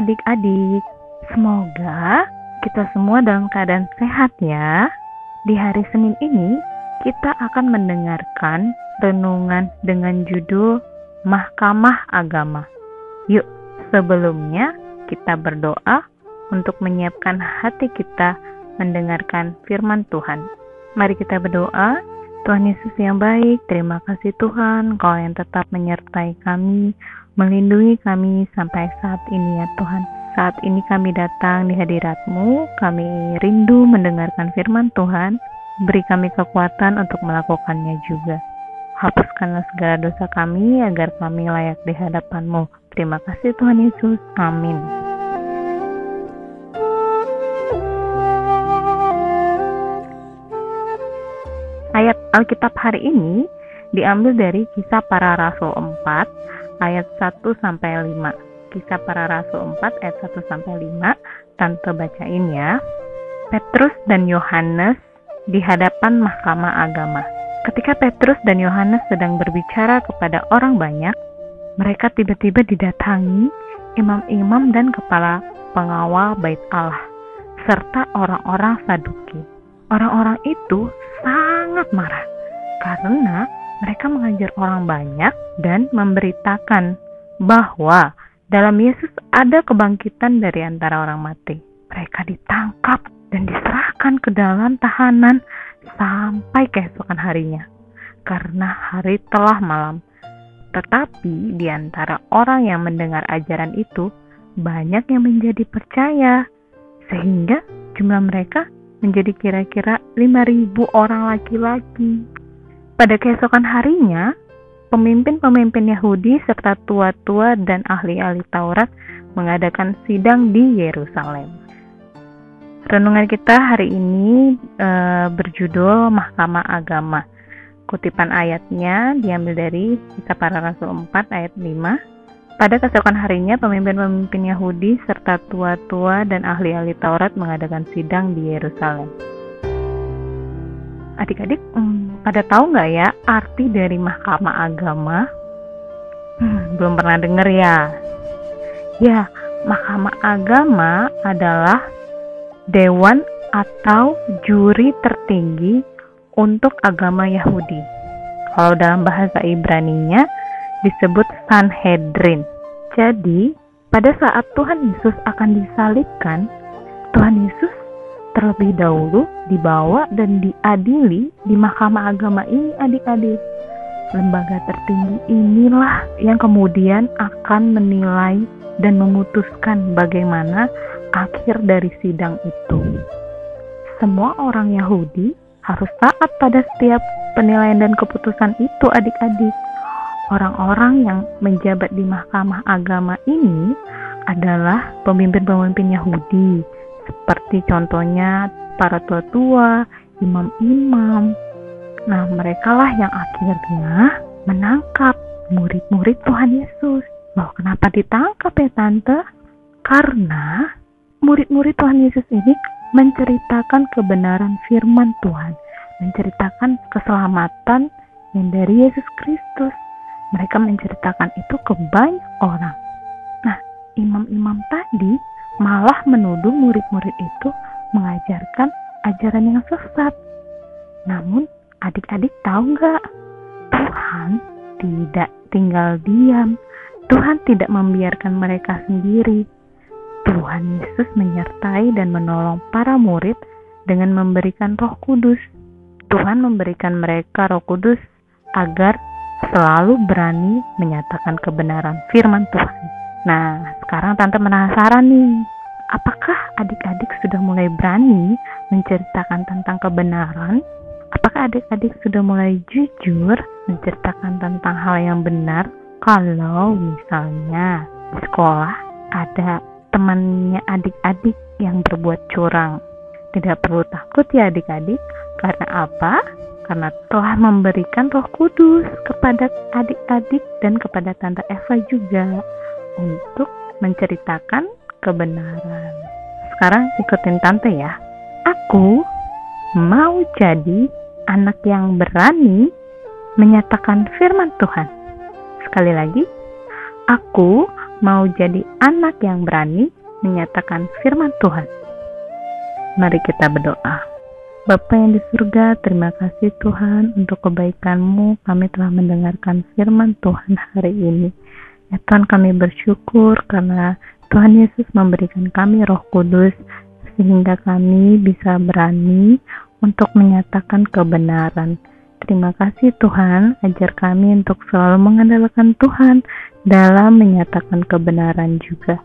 Adik-adik, semoga kita semua dalam keadaan sehat ya. Di hari Senin ini, kita akan mendengarkan renungan dengan judul Mahkamah Agama. Yuk, sebelumnya kita berdoa untuk menyiapkan hati kita mendengarkan firman Tuhan. Mari kita berdoa. Tuhan Yesus yang baik, terima kasih Tuhan, Kau yang tetap menyertai kami, melindungi kami sampai saat ini ya Tuhan. Saat ini kami datang di hadiratmu, kami rindu mendengarkan firman Tuhan, beri kami kekuatan untuk melakukannya juga. Hapuskanlah segala dosa kami agar kami layak di hadapanmu. Terima kasih Tuhan Yesus. Amin. Ayat Alkitab hari ini diambil dari Kisah Para Rasul 4 ayat 1 sampai 5. Kisah Para Rasul 4 ayat 1 sampai 5. Tante bacain ya. Petrus dan Yohanes di hadapan Mahkamah Agama. Ketika Petrus dan Yohanes sedang berbicara kepada orang banyak, mereka tiba-tiba didatangi imam-imam dan kepala pengawal bait Allah serta orang-orang Saduki. Orang-orang itu sangat marah karena mereka mengajar orang banyak dan memberitakan bahwa dalam Yesus ada kebangkitan dari antara orang mati. Mereka ditangkap dan diserahkan ke dalam tahanan sampai keesokan harinya karena hari telah malam. Tetapi di antara orang yang mendengar ajaran itu banyak yang menjadi percaya sehingga jumlah mereka menjadi kira-kira 5.000 orang laki-laki. Pada keesokan harinya, pemimpin-pemimpin Yahudi serta tua-tua dan ahli-ahli Taurat mengadakan sidang di Yerusalem. Renungan kita hari ini e, berjudul Mahkamah Agama. Kutipan ayatnya diambil dari Kisah Para Rasul 4 ayat 5 pada keesokan harinya, pemimpin-pemimpin Yahudi serta tua-tua dan ahli-ahli Taurat mengadakan sidang di Yerusalem. Adik-adik, hmm, pada tahu nggak ya arti dari mahkamah agama? Hmm, belum pernah dengar ya? Ya, mahkamah agama adalah dewan atau juri tertinggi untuk agama Yahudi. Kalau dalam bahasa Ibrani-nya disebut Sanhedrin. Jadi, pada saat Tuhan Yesus akan disalibkan, Tuhan Yesus terlebih dahulu dibawa dan diadili di mahkamah agama ini adik-adik. Lembaga tertinggi inilah yang kemudian akan menilai dan memutuskan bagaimana akhir dari sidang itu. Semua orang Yahudi harus taat pada setiap penilaian dan keputusan itu adik-adik orang-orang yang menjabat di mahkamah agama ini adalah pemimpin-pemimpin Yahudi, seperti contohnya para tua-tua, imam-imam. Nah, mereka lah yang akhirnya menangkap murid-murid Tuhan Yesus. Loh, kenapa ditangkap ya Tante? Karena murid-murid Tuhan Yesus ini menceritakan kebenaran firman Tuhan, menceritakan keselamatan yang dari Yesus Kristus mereka menceritakan itu ke banyak orang. Nah, imam-imam tadi malah menuduh murid-murid itu mengajarkan ajaran yang sesat. Namun, adik-adik tahu nggak? Tuhan tidak tinggal diam. Tuhan tidak membiarkan mereka sendiri. Tuhan Yesus menyertai dan menolong para murid dengan memberikan Roh Kudus. Tuhan memberikan mereka Roh Kudus agar selalu berani menyatakan kebenaran firman Tuhan. Nah, sekarang tante penasaran nih, apakah adik-adik sudah mulai berani menceritakan tentang kebenaran? Apakah adik-adik sudah mulai jujur menceritakan tentang hal yang benar? Kalau misalnya di sekolah ada temannya adik-adik yang berbuat curang, tidak perlu takut ya adik-adik, karena apa? karena telah memberikan Roh Kudus kepada adik-adik dan kepada Tante Eva juga untuk menceritakan kebenaran. Sekarang ikutin Tante ya. Aku mau jadi anak yang berani menyatakan firman Tuhan. Sekali lagi, aku mau jadi anak yang berani menyatakan firman Tuhan. Mari kita berdoa. Bapa yang di surga, terima kasih Tuhan untuk kebaikan-Mu. Kami telah mendengarkan firman Tuhan hari ini. Ya Tuhan kami bersyukur karena Tuhan Yesus memberikan kami roh kudus sehingga kami bisa berani untuk menyatakan kebenaran. Terima kasih Tuhan, ajar kami untuk selalu mengandalkan Tuhan dalam menyatakan kebenaran juga.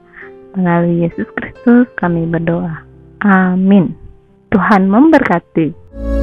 Melalui Yesus Kristus kami berdoa. Amin. Tuhan memberkati.